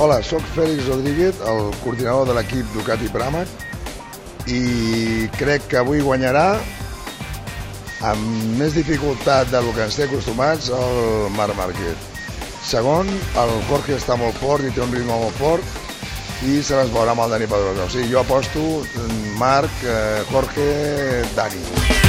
Hola, sóc Fèlix Rodríguez, el coordinador de l'equip Ducati Pramac i crec que avui guanyarà amb més dificultat del que ens té acostumats el Marc Márquez. Segon, el Jorge està molt fort i té un ritme molt fort i se les veurà amb el Dani Pedrosa. O sigui, jo aposto Marc, eh, Jorge, Dani. Dani.